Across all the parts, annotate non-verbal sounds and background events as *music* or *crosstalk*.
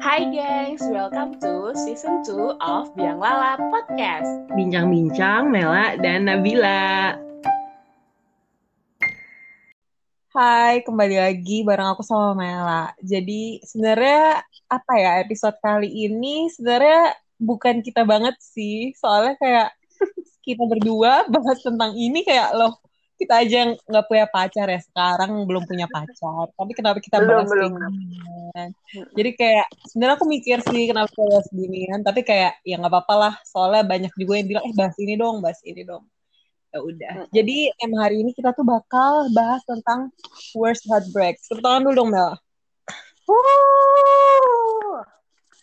Hai gengs, welcome to season 2 of Biang Lala Podcast. Bincang-bincang Mela dan Nabila. Hai, kembali lagi bareng aku sama Mela. Jadi sebenarnya apa ya episode kali ini sebenarnya bukan kita banget sih, soalnya kayak *laughs* kita berdua bahas tentang ini kayak loh kita aja nggak punya pacar ya sekarang belum punya pacar. Tapi kenapa kita Belum, bahas belum. beginian jadi kayak sebenarnya aku mikir sih kenapa kita bahas beginian tapi kayak ya nggak apa-apa lah. Soalnya banyak juga yang bilang eh bahas ini dong bahas ini dong. Ya udah. Mm-mm. jadi emang hari ini kita tuh bakal bahas tentang worst heartbreak. Tepuk tangan dulu dong Mel.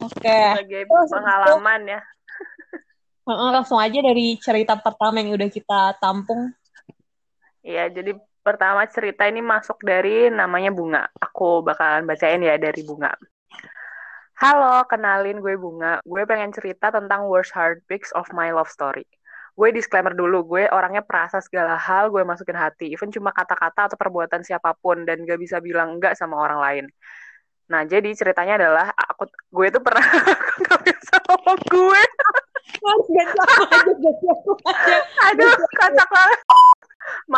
Oke. Sebagai Terus, pengalaman ya. Langsung aja dari cerita pertama yang udah kita tampung Iya, jadi pertama cerita ini masuk dari namanya Bunga. Aku bakalan bacain ya dari Bunga. Halo, kenalin gue Bunga. Gue pengen cerita tentang worst heartbreaks of my love story. Gue disclaimer dulu, gue orangnya perasa segala hal gue masukin hati, even cuma kata-kata atau perbuatan siapa pun, dan gak bisa bilang enggak sama orang lain. Nah, jadi ceritanya adalah aku gue tuh pernah *laughs* aku gak bisa ngomong gue. Aduh, kocak banget.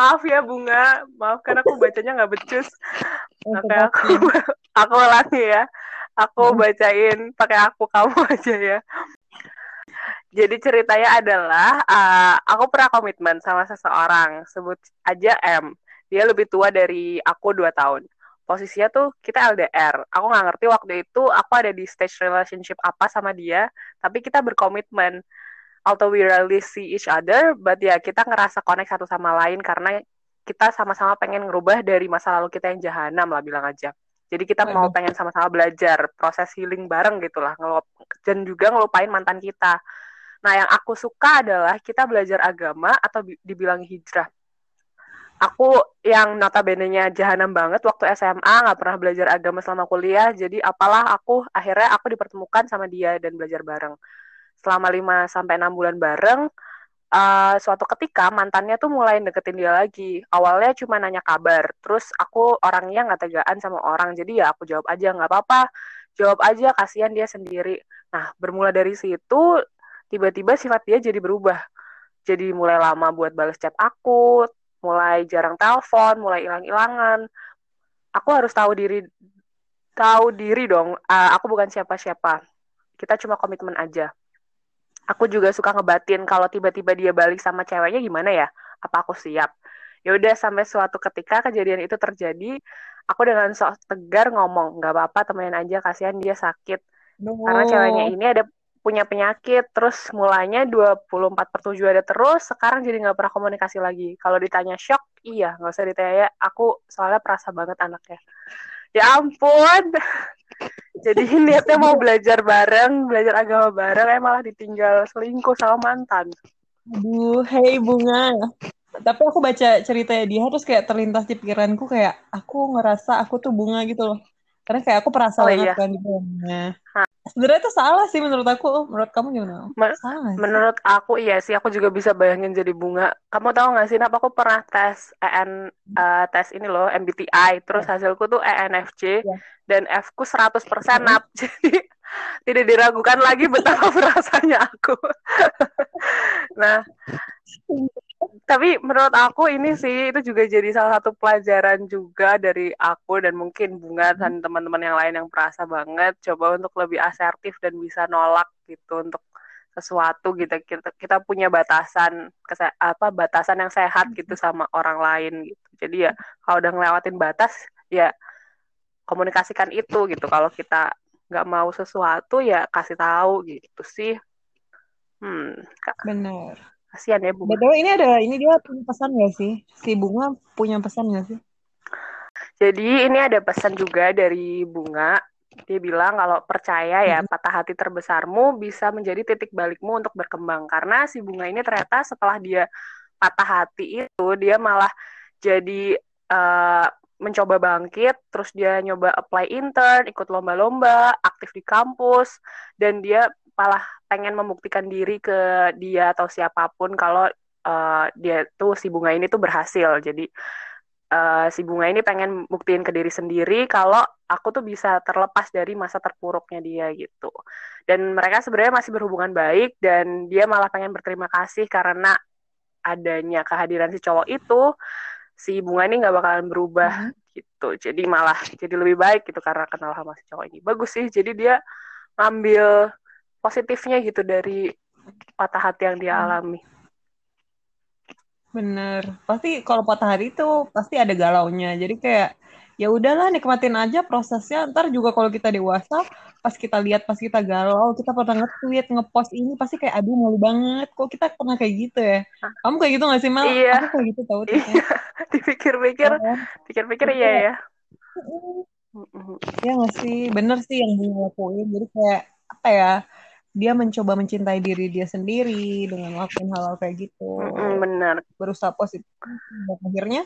Maaf ya Bunga, maaf karena aku bacanya nggak becus. Oke, aku *laughs* aku ulangi ya. Aku bacain pakai aku kamu *laughs* aja ya. Jadi ceritanya adalah uh, aku pernah komitmen sama seseorang, sebut aja M. Dia lebih tua dari aku 2 tahun. Posisinya tuh kita LDR. Aku nggak ngerti waktu itu aku ada di stage relationship apa sama dia, tapi kita berkomitmen. Although we rarely see each other, but ya kita ngerasa connect satu sama lain karena kita sama-sama pengen ngerubah dari masa lalu kita yang jahanam lah bilang aja. Jadi kita mau Aduh. pengen sama-sama belajar proses healing bareng gitulah, ngelup dan juga ngelupain mantan kita. Nah, yang aku suka adalah kita belajar agama atau bi- dibilang hijrah. Aku yang notabene-nya jahanam banget waktu SMA, nggak pernah belajar agama selama kuliah, jadi apalah aku, akhirnya aku dipertemukan sama dia dan belajar bareng. Selama 5 sampai 6 bulan bareng, eh, suatu ketika mantannya tuh mulai deketin dia lagi. Awalnya cuma nanya kabar, terus aku orangnya nggak tegaan sama orang, jadi ya aku jawab aja nggak apa-apa, jawab aja, kasihan dia sendiri. Nah, bermula dari situ, tiba-tiba sifat dia jadi berubah. Jadi mulai lama buat balas chat aku, mulai jarang telepon, mulai hilang-hilangan. Aku harus tahu diri, tahu diri dong. eh, aku bukan siapa-siapa. Kita cuma komitmen aja. Aku juga suka ngebatin kalau tiba-tiba dia balik sama ceweknya gimana ya? Apa aku siap? Ya udah sampai suatu ketika kejadian itu terjadi, aku dengan sok tegar ngomong, nggak apa-apa temenin aja, kasihan dia sakit karena Oh. ceweknya ini ada punya penyakit terus mulanya 24 per 7 ada terus sekarang jadi nggak pernah komunikasi lagi kalau ditanya shock iya nggak usah ditanya ya aku soalnya perasa banget anaknya ya ampun jadi *laughs* niatnya mau belajar bareng belajar agama bareng eh malah ditinggal selingkuh sama mantan Aduh, hey bunga. Tapi aku baca ceritanya dia terus kayak terlintas di pikiranku kayak aku ngerasa aku tuh bunga gitu loh. Karena kayak aku perasa Oh, banget iya. kan bunga. Sebenarnya itu salah sih menurut aku. Menurut kamu gimana? Men- Salah. sih. Menurut aku iya sih, aku juga bisa bayangin jadi bunga. Kamu tahu nggak sih, Nap, aku pernah tes EN, eh, tes ini loh, MBTI, terus hasilku tuh ENFJ, Iya. dan F-ku 100% Nap. *laughs* Jadi tidak diragukan lagi betapa *laughs* perasanya aku. *laughs* Nah, tapi menurut aku ini sih, itu juga jadi salah satu pelajaran juga dari aku dan mungkin bunga dan teman-teman yang lain yang perasa banget, coba untuk lebih asertif dan bisa nolak gitu untuk sesuatu gitu. Kita kita punya batasan kese- apa batasan yang sehat gitu sama orang lain gitu. Jadi ya kalau udah ngelewatin batas ya komunikasikan itu gitu. Kalau kita nggak mau sesuatu ya kasih tahu gitu sih. Hmm Bener. Kasihan ya bu Betul, ini ada, ini dia punya pesan gak sih? Si bunga punya pesan gak sih? Jadi ini ada pesan juga dari Bunga. Dia bilang kalau percaya ya Mhm. patah hati terbesarmu bisa menjadi titik balikmu untuk berkembang. Karena si Bunga ini ternyata setelah dia patah hati itu dia malah jadi eh, mencoba bangkit, terus dia nyoba apply intern, ikut lomba-lomba, aktif di kampus, dan dia malah pengen membuktikan diri ke dia atau siapa pun kalau eh, dia tuh si Bunga ini tuh berhasil. Jadi uh, si bunga ini pengen buktiin ke diri sendiri kalau aku tuh bisa terlepas dari masa terpuruknya dia gitu. Dan mereka sebenarnya masih berhubungan baik dan dia malah pengen berterima kasih karena adanya kehadiran si cowok itu si bunga ini nggak bakalan berubah hmm. gitu. Jadi malah jadi lebih baik gitu karena kenal sama si cowok ini. Bagus sih. Jadi dia ngambil positifnya gitu dari patah hati yang dia hmm. alami. Bener. Pasti kalau patah hati itu pasti ada galaunya. Jadi kayak ya udahlah nikmatin aja prosesnya. Ntar juga kalau kita dewasa, pas kita lihat pas kita galau, kita pernah nge-tweet, nge-post ini pasti kayak aduh malu banget. Kok kita pernah kayak gitu ya? Kamu kayak gitu gak sih Mal? Iya. Aku kayak gitu tau. *laughs* Iya. Dipikir-pikir, iya. pikir-pikir iya ya. Iya gak sih? Bener sih yang dia lakuin. Jadi kayak apa ya? Dia mencoba mencintai diri dia sendiri dengan melakukan hal-hal kayak gitu. Mm-mm, benar. Berusaha positif. Dan akhirnya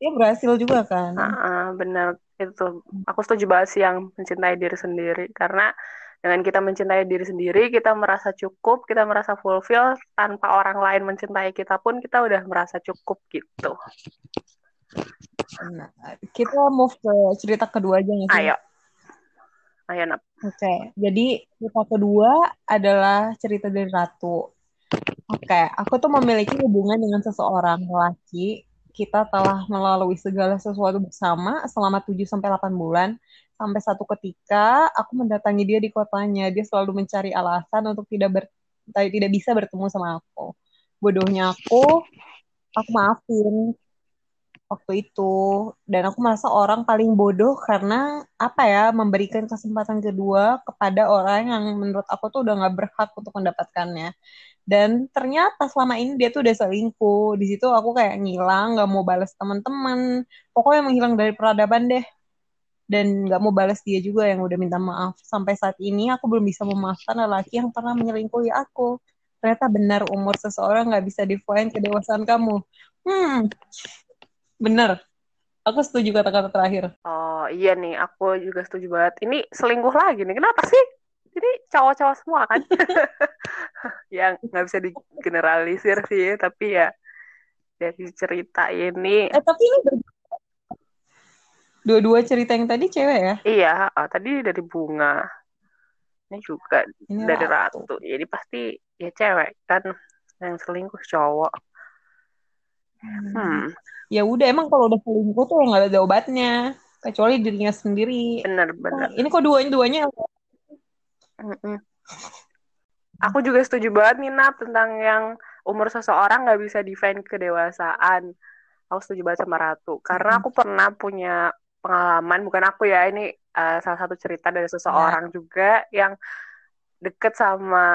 dia berhasil juga kan. Uh-uh, benar itu. Aku setuju banget sih yang mencintai diri sendiri karena dengan kita mencintai diri sendiri, kita merasa cukup, kita merasa fulfill tanpa orang lain mencintai kita pun kita udah merasa cukup gitu. Nah, kita move ke cerita kedua aja nih. Ayo. Ayo, Nap. Oke, okay. jadi cerita kedua adalah cerita dari Ratu. Oke, okay. aku tuh memiliki hubungan dengan seseorang laki. Kita telah melalui segala sesuatu bersama selama 7 sampai 8 bulan. Sampai satu ketika aku mendatangi dia di kotanya. Dia selalu mencari alasan untuk tidak ber, tidak bisa bertemu sama aku. Bodohnya aku, aku maafin waktu itu. Dan aku merasa orang paling bodoh karena apa ya memberikan kesempatan kedua kepada orang yang menurut aku tuh udah nggak berhak untuk mendapatkannya. Dan ternyata selama ini dia tuh udah selingkuh. Di situ aku kayak ngilang nggak mau balas teman-teman. Pokoknya menghilang dari peradaban deh. Dan nggak mau balas dia juga yang udah minta maaf. Sampai saat ini aku belum bisa memaafkan lelaki yang pernah menyelingkuhi aku. Ternyata benar umur seseorang nggak bisa define kedewasaan kamu. Hmm Bener. Aku setuju kata-kata terakhir. Oh iya nih, aku juga setuju banget. Ini selingkuh lagi nih. Kenapa sih? Ini cowok-cowok semua kan? *laughs* yang nggak bisa digeneralisir sih, tapi ya dari cerita ini. Eh tapi ini dua-dua cerita yang tadi cewek ya? Iya, oh, tadi dari bunga. Ini juga ini dari ratu. ratu. Jadi pasti ya cewek kan yang selingkuh cowok. Hmm. hmm. Ya udah emang kalau udah selingkuh tuh nggak ada obatnya kecuali dirinya sendiri. Benar benar. Ini kok duanya duanya aku juga setuju banget nih Nap tentang yang umur seseorang nggak bisa define kedewasaan. Aku setuju banget sama Ratu. Karena aku pernah punya pengalaman bukan aku ya ini uh, salah satu cerita dari seseorang ya. juga yang deket sama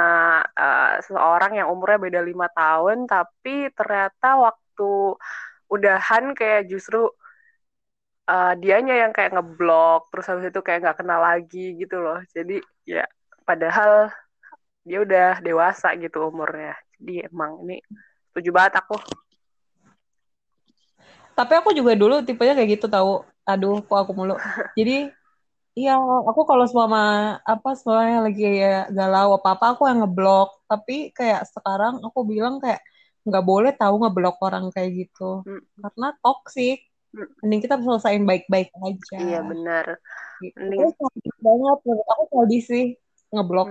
uh, seseorang yang umurnya beda lima tahun tapi ternyata waktu udahan kayak justru uh, dianya yang kayak ngeblok terus habis itu kayak nggak kenal lagi gitu loh. Jadi ya padahal dia udah dewasa gitu umurnya. Jadi emang ini setuju banget aku. Tapi aku juga dulu tipenya kayak gitu tahu aduh kok aku mulu. Jadi Iya, aku kalau selama apa semuanya lagi ya galau apa apa aku yang ngeblok. Tapi kayak sekarang aku bilang kayak nggak boleh tahu ngeblok orang kayak gitu. Hmm. karena toksik mending kita selesaiin baik-baik aja. Iya benar. Gitu. mending banget. Menurut aku tadi sih ngeblok.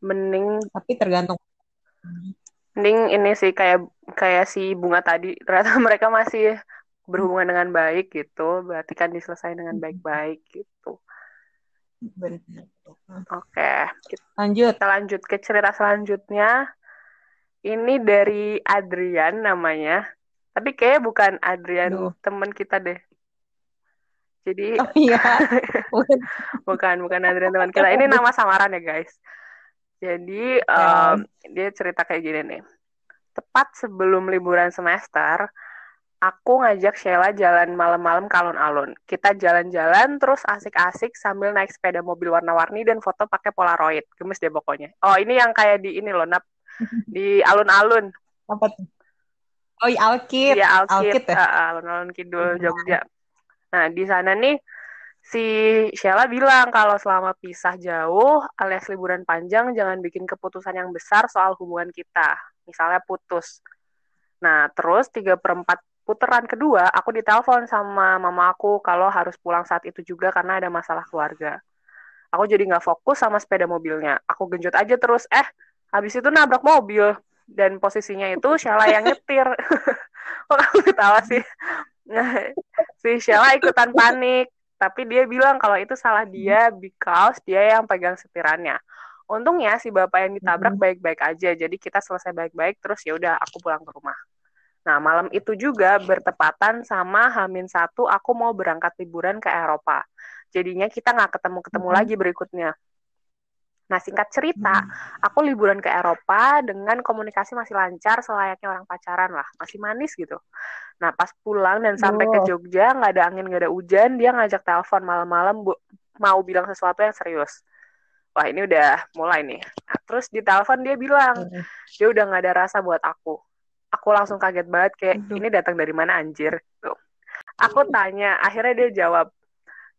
Mending tapi tergantung. Mending ini sih kayak kayak si bunga tadi. Ternyata *laughs* mereka masih berhubungan dengan baik gitu. Berarti kan diselesaikan dengan baik-baik gitu. Benar. Oke, kita lanjut. Kita lanjut ke cerita selanjutnya. Ini dari Adrian namanya. Tapi kayak bukan Adrian Duh. teman kita deh. Jadi Oh iya. *laughs* bukan bukan Adrian teman kita. Ini nama samaran ya, guys. Jadi um, dia cerita kayak gini nih. Tepat sebelum liburan semester, aku ngajak Sheila jalan malam-malam ke alun-alun. Kita jalan-jalan terus asik-asik sambil naik sepeda mobil warna-warni dan foto pakai Polaroid. Gemes deh pokoknya. Oh, ini yang kayak di ini loh, Nap di alun-alun. Apa tuh? Oh, iya, Alkit. Iya, Alkit. Alkit ya? Uh, alun-alun Kidul hmm. Jogja. Nah, di sana nih si Sheila bilang kalau selama pisah jauh alias liburan panjang jangan bikin keputusan yang besar soal hubungan kita. Misalnya putus. Nah, terus tiga per 4 putaran kedua aku ditelepon sama mama aku kalau harus pulang saat itu juga karena ada masalah keluarga aku jadi nggak fokus sama sepeda mobilnya aku genjot aja terus eh habis itu nabrak mobil dan posisinya itu Sheila yang nyetir. *laughs* Kok kamu ketawa sih? Nah, si Sheila ikutan panik tapi dia bilang kalau itu salah dia because dia yang pegang setirannya. Untungnya si bapak yang ditabrak baik-baik aja jadi kita selesai baik-baik terus ya udah aku pulang ke rumah. Nah malam itu juga bertepatan sama Hamin satu aku mau berangkat liburan ke Eropa. Jadinya kita nggak ketemu-ketemu lagi berikutnya Nah, singkat cerita, aku liburan ke Eropa dengan komunikasi masih lancar selayaknya orang pacaran lah, masih manis gitu. Nah, pas pulang dan sampai ke Jogja, nggak ada angin, nggak ada hujan, dia ngajak telepon malam-malam mau bilang sesuatu yang serius wah ini udah mulai nih. Nah, terus di telepon dia bilang, dia udah nggak ada rasa buat aku. Aku langsung kaget banget kayak ini datang dari mana anjir. Tuh. Aku tanya, akhirnya dia jawab,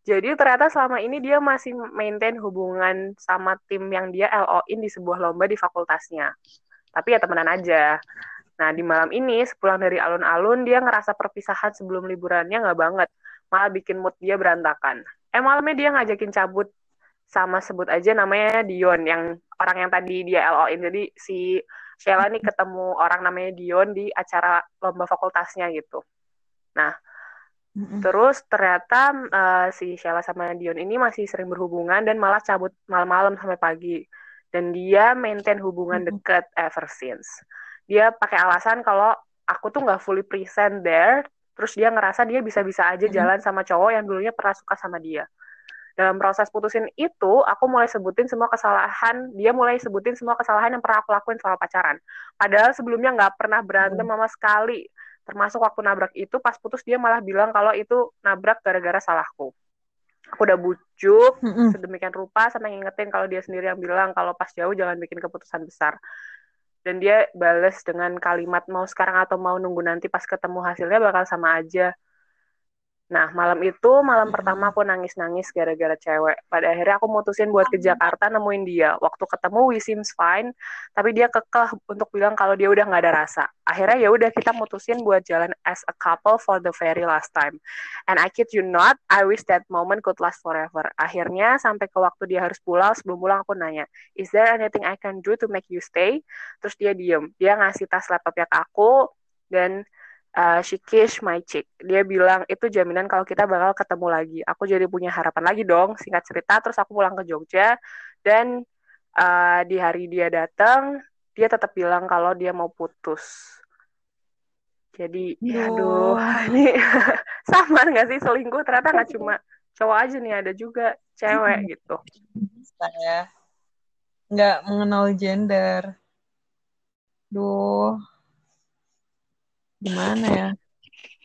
jadi ternyata selama ini dia masih maintain hubungan sama tim yang dia LO-in di sebuah lomba di fakultasnya. Tapi ya temenan aja. Nah, di malam ini, sepulang dari alun-alun, dia ngerasa perpisahan sebelum liburannya nggak banget. Malah bikin mood dia berantakan. Eh, malamnya dia ngajakin cabut sama sebut aja namanya Dion yang orang yang tadi dia LO-in. Jadi si Sheila nih ketemu orang namanya Dion di acara lomba fakultasnya gitu. Nah, mm-hmm. terus ternyata uh, si Sheila sama Dion ini masih sering berhubungan dan malah cabut malam-malam sampai pagi. Dan dia maintain hubungan mm-hmm. deket ever since. Dia pakai alasan kalau aku tuh nggak fully present there, terus dia ngerasa dia bisa-bisa aja jalan sama cowok yang dulunya pernah suka sama dia dalam proses putusin itu aku mulai sebutin semua kesalahan dia mulai sebutin semua kesalahan yang pernah aku lakuin selama pacaran padahal sebelumnya nggak pernah berantem sama sekali termasuk waktu nabrak itu pas putus dia malah bilang kalau itu nabrak gara-gara salahku. Aku udah bujuk mm-hmm. sedemikian rupa sampai ngingetin kalau dia sendiri yang bilang kalau pas jauh jangan bikin keputusan besar. Dan dia bales dengan kalimat mau sekarang atau mau nunggu nanti pas ketemu hasilnya bakal sama aja Nah, malam itu, malam pertama aku nangis-nangis gara-gara cewek. Pada akhirnya aku mutusin buat ke Jakarta nemuin dia. Waktu ketemu, we seems fine, tapi dia kekeh untuk bilang kalau dia udah nggak ada rasa. Akhirnya ya udah kita mutusin buat jalan as a couple for the very last time. And I kid you not, I wish that moment could last forever. Akhirnya sampai ke waktu dia harus pulang, sebelum pulang aku nanya, is there anything I can do to make you stay? Terus dia diem. Dia ngasih tas laptopnya ke aku, dan uh, she kiss my cheek. Dia bilang itu jaminan kalau kita bakal ketemu lagi. Aku jadi punya harapan lagi dong. Singkat cerita, terus aku pulang ke Jogja dan uh, di hari dia datang, dia tetap bilang kalau dia mau putus. Jadi, aduh, *laughs* ini sama nggak sih selingkuh? Ternyata nggak cuma cowok aja nih, ada juga cewek gitu. Saya nggak mengenal gender. Duh, gimana ya?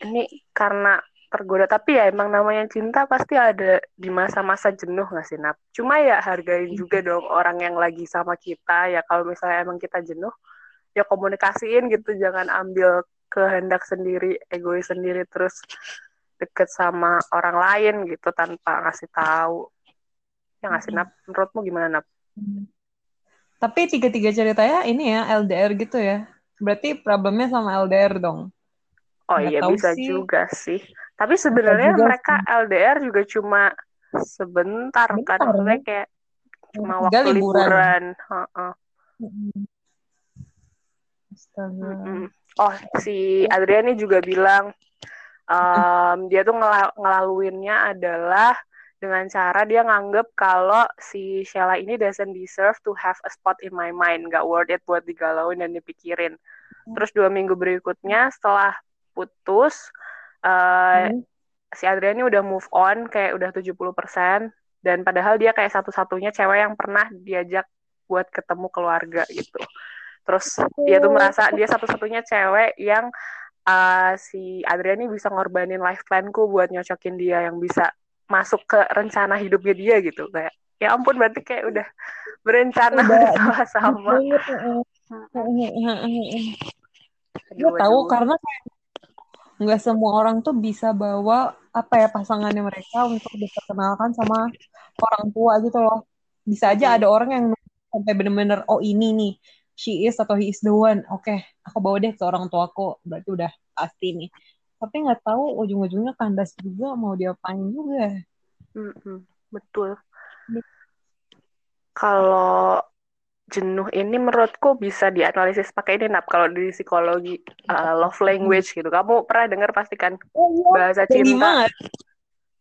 Ini karena tergoda tapi ya emang namanya cinta pasti ada di masa-masa jenuh nggak sih Nap? Cuma ya hargain juga dong orang yang lagi sama kita ya kalau misalnya emang kita jenuh ya komunikasiin gitu jangan ambil kehendak sendiri egois sendiri terus deket sama orang lain gitu tanpa ngasih tahu. Ya ngasih Nap? Menurutmu gimana Nap? Tapi tiga-tiga ceritanya ini ya LDR gitu ya Berarti problemnya sama LDR dong. Oh Nggak iya bisa sih. juga sih. Tapi sebenarnya mereka sih. LDR juga cuma sebentar, kan maksudnya kayak cuma waktu liburan. liburan. Uh-uh. Oh si Adriani juga bilang um, dia tuh ngel- ngelaluinnya adalah dengan cara dia nganggep kalau si Sheila ini doesn't deserve to have a spot in my mind, gak worth it buat digalauin dan dipikirin. Terus dua minggu berikutnya setelah putus, uh, hmm. si Adriani udah move on kayak udah 70% dan padahal dia kayak satu-satunya cewek yang pernah diajak buat ketemu keluarga gitu. Terus dia tuh merasa dia satu-satunya cewek yang uh, si Adriani bisa ngorbanin life planku buat nyocokin dia yang bisa masuk ke rencana hidupnya dia gitu. Kayak ya ampun berarti kayak udah berencana *laughs* sama-sama. Gue tahu karena nggak semua orang tuh bisa bawa apa ya pasangannya mereka untuk diperkenalkan sama orang tua gitu loh. Bisa aja hmm. ada orang yang sampai bener-bener oh ini nih she is atau he is the one. Oke okay, aku bawa deh ke orang tuaku. Berarti udah pasti nih tapi nggak tahu ujung-ujungnya kandas juga mau diapain juga Mm-mm, betul. Kalau jenuh ini menurutku bisa dianalisis pakai ini nap kalau di psikologi uh, love language gitu. Kamu pernah dengar pasti kan oh iya bahasa lima cinta? nggak?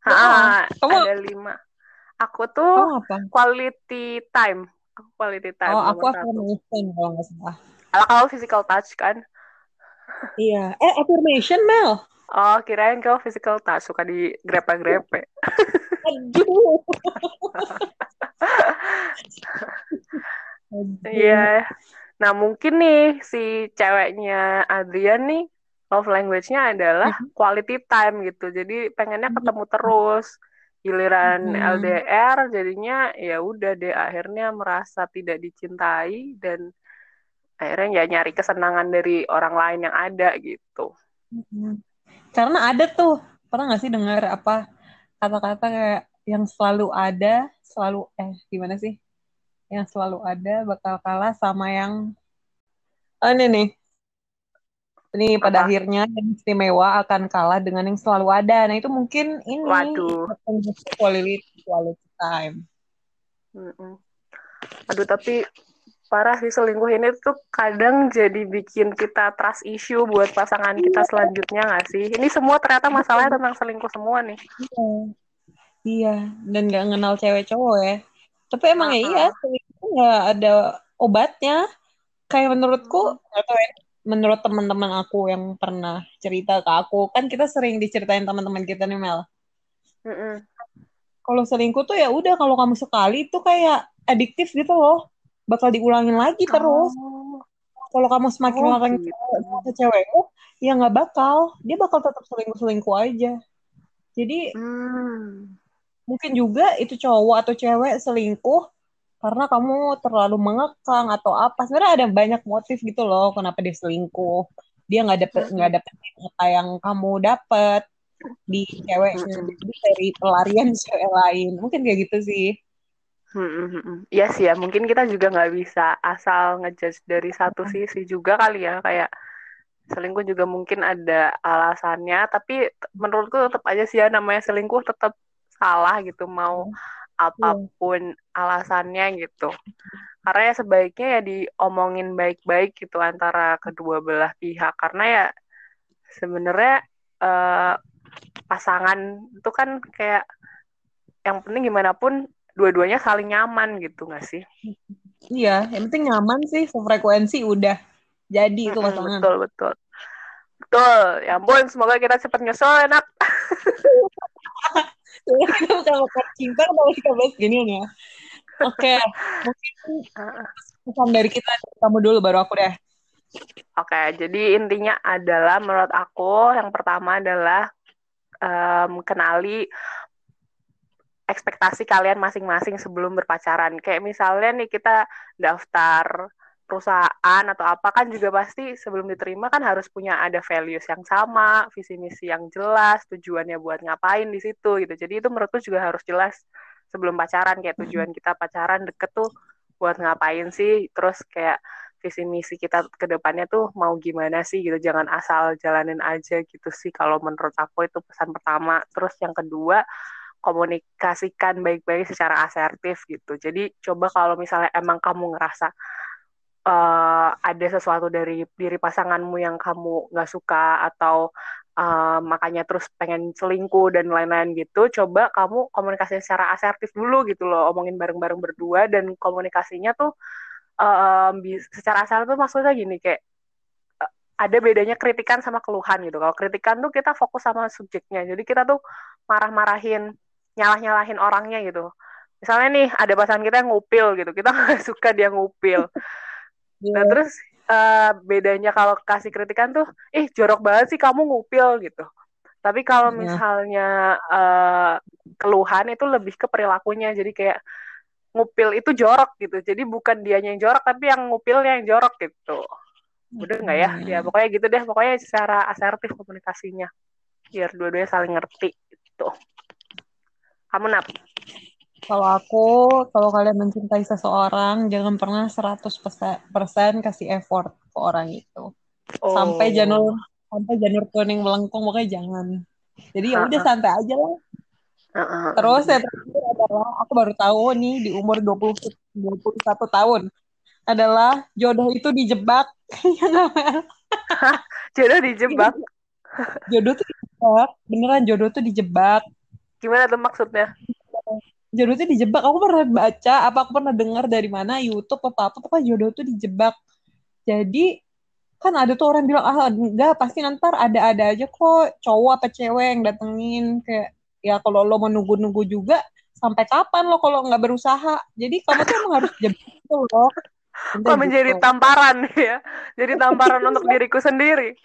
Ha, kamu ada lima. Aku tuh apa quality time. Aku quality time oh aku affirmation kalau nggak salah Kalau physical touch kan? Iya eh affirmation Mel Oh, kirain kau physical touch suka di grepe-grepe. aduh Iya. Nah, mungkin nih si ceweknya Adrian nih love language-nya adalah Mhm. quality time gitu. Jadi pengennya ketemu terus. Giliran Mhm. LDR jadinya ya udah deh akhirnya merasa tidak dicintai dan akhirnya ya nyari kesenangan dari orang lain yang ada gitu. Karena ada tuh, pernah nggak sih dengar apa kata-kata kayak yang selalu ada, selalu eh gimana sih? Yang selalu ada bakal kalah sama yang oh, ini nih. Ini pada Apa? akhirnya yang istimewa akan kalah dengan yang selalu ada. Nah, itu mungkin ini Waduh. quality quality time. Mm-mm. Aduh, tapi parah sih selingkuh ini tuh kadang jadi bikin kita trust issue buat pasangan kita selanjutnya nggak sih? Ini semua ternyata masalahnya tentang selingkuh semua nih. Iya. Iya, dan nggak kenal cewek cowok ya. Tapi emang ya iya, selingkuh nggak ada obatnya. Kayak menurutku, tahu ya, menurut teman-teman aku yang pernah cerita ke aku, kan kita sering diceritain teman-teman kita nih Mel. Mm-mm. Kalau selingkuh tuh ya udah kalau kamu sekali tuh kayak adiktif gitu loh, bakal diulangin lagi terus. Oh, Kalau kamu semakin oh larang gitu. cewek ke cewekmu, ya nggak bakal, dia bakal tetap selingkuh-selingkuh aja. Jadi Hmm. mungkin juga itu cowok atau cewek selingkuh karena kamu terlalu mengekang atau apa sebenarnya ada banyak motif gitu loh kenapa dia selingkuh dia nggak dapet nggak Mm-mm. dapet apa yang kamu dapet di ceweknya Mm-mm. jadi cari pelarian di *laughs* cewek lain mungkin kayak gitu sih. Iya sih ya, mungkin kita juga nggak bisa asal ngejudge dari satu sisi juga kali ya, kayak selingkuh juga mungkin ada alasannya, tapi menurutku tetap aja sih ya namanya selingkuh tetap salah gitu, mau Iya. apa pun alasannya gitu. Karena ya sebaiknya ya diomongin baik-baik gitu antara kedua belah pihak, karena ya sebenarnya eh, pasangan itu kan kayak yang penting gimana pun dua-duanya saling nyaman gitu nggak sih? iya yang penting nyaman sih sefrekuensi udah jadi itu Mm-mm, pasangan betul betul betul. Ya ampun, semoga kita cepat nyusul enak. kita bukan bukan cinta kalau kita bahas gini ya oke mungkin pesan dari kita kamu dulu baru aku deh Oke, jadi intinya adalah menurut aku yang pertama adalah em, kenali ekspektasi kalian masing-masing sebelum berpacaran. Kayak misalnya nih kita daftar perusahaan atau apa kan juga pasti sebelum diterima kan harus punya ada values yang sama, visi misi yang jelas, tujuannya buat ngapain di situ gitu. Jadi itu menurutku juga harus jelas sebelum pacaran kayak tujuan kita pacaran deket tuh buat ngapain sih, terus kayak visi misi kita ke depannya tuh mau gimana sih gitu. Jangan asal jalanin aja gitu sih kalau menurut aku itu pesan pertama. Terus yang kedua komunikasikan baik-baik secara asertif gitu. Jadi coba kalau misalnya emang kamu ngerasa uh, ada sesuatu dari diri pasanganmu yang kamu nggak suka atau uh, makanya terus pengen selingkuh dan lain-lain gitu, coba kamu komunikasi secara asertif dulu gitu loh, omongin bareng-bareng berdua dan komunikasinya tuh um, secara asertif tuh maksudnya gini kayak ada bedanya kritikan sama keluhan gitu. Kalau kritikan tuh kita fokus sama subjeknya. Jadi kita tuh marah-marahin, nyalah-nyalahin orangnya gitu. Misalnya nih ada pasangan kita yang ngupil gitu, kita *laughs* nggak suka dia ngupil. Nah Iya. terus uh, bedanya kalau kasih kritikan tuh, ih jorok banget sih kamu ngupil gitu. Tapi kalau Iya. misalnya uh, keluhan itu lebih ke perilakunya, jadi kayak ngupil itu jorok gitu. Jadi bukan dianya yang jorok, tapi yang ngupilnya yang jorok gitu. Udah nggak ya? Ya pokoknya gitu deh. Pokoknya secara asertif komunikasinya, biar dua-duanya saling ngerti gitu. Kamu nap? Kalau aku, kalau kalian mencintai seseorang, jangan pernah 100% kasih effort ke orang itu. Oh. Sampai janur sampai janur kuning melengkung pokoknya jangan. Jadi ya udah santai aja lah. Terus ya terakhir adalah aku baru tahu nih di umur 20 21 tahun adalah jodoh itu dijebak. *laughs* Ya Mel? Jodoh dijebak? *laughs* Jodoh tuh dijebak beneran jodoh tuh dijebak gimana tuh maksudnya? Jodoh tuh dijebak. Aku pernah baca apa aku pernah dengar dari mana YouTube apa apa pokoknya jodoh tuh dijebak. Jadi kan ada tuh orang bilang ah enggak pasti nanti ada ada aja kok cowok apa cewek yang datengin. Kayak ya kalau lo mau nunggu-nunggu juga sampai kapan lo kalau nggak berusaha? Jadi kamu tuh emang harus jebak *laughs* tuh loh. Kok menjadi tamparan *laughs* ya. Jadi tamparan *laughs* untuk diriku sendiri.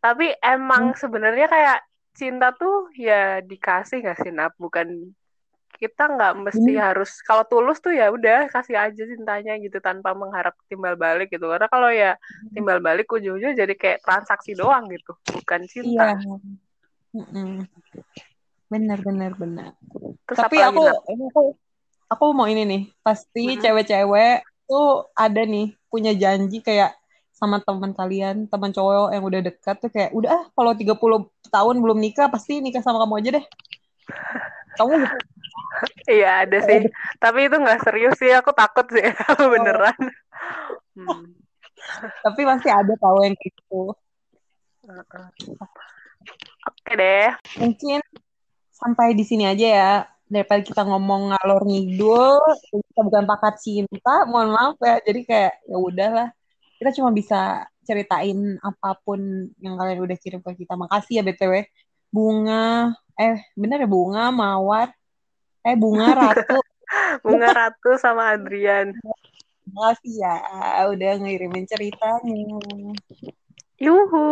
Tapi emang hmm. sebenarnya kayak cinta tuh ya dikasih gak sih Nap bukan kita nggak mesti hmm. harus kalau tulus tuh ya udah kasih aja cintanya gitu tanpa mengharap timbal balik gitu karena kalau ya hmm. timbal balik ujung-ujungnya jadi kayak transaksi doang gitu bukan cinta iya. benar benar benar Terus tapi aku, aku aku mau ini nih pasti hmm. cewek-cewek tuh ada nih punya janji kayak sama teman kalian, teman cowok yang udah dekat tuh kayak udah ah kalau 30 tahun belum nikah pasti nikah sama kamu aja deh. Kamu gitu. Iya ada sih. Tapi itu nggak serius sih, aku takut sih *laughs* oh. beneran. Hmm. Tapi masih ada tahu yang gitu. Oke deh. Mungkin sampai di sini aja ya daripada kita ngomong ngalor ngidul kita bukan pakat cinta mohon maaf ya jadi kayak ya udahlah kita cuma bisa ceritain apa pun yang kalian udah kirim ke kita. Makasih ya BTW. Bunga, eh bener ya Bunga, Mawar, eh Bunga *laughs* Ratu. Bunga Ratu sama Adrian. Makasih ya udah ngirimin ceritanya. Yuhu,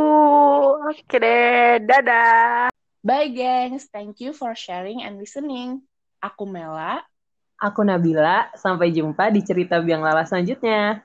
oke deh, dadah. Bye gengs, thank you for sharing and listening. Aku Mela. Aku Nabila, sampai jumpa di cerita Biang Lala selanjutnya.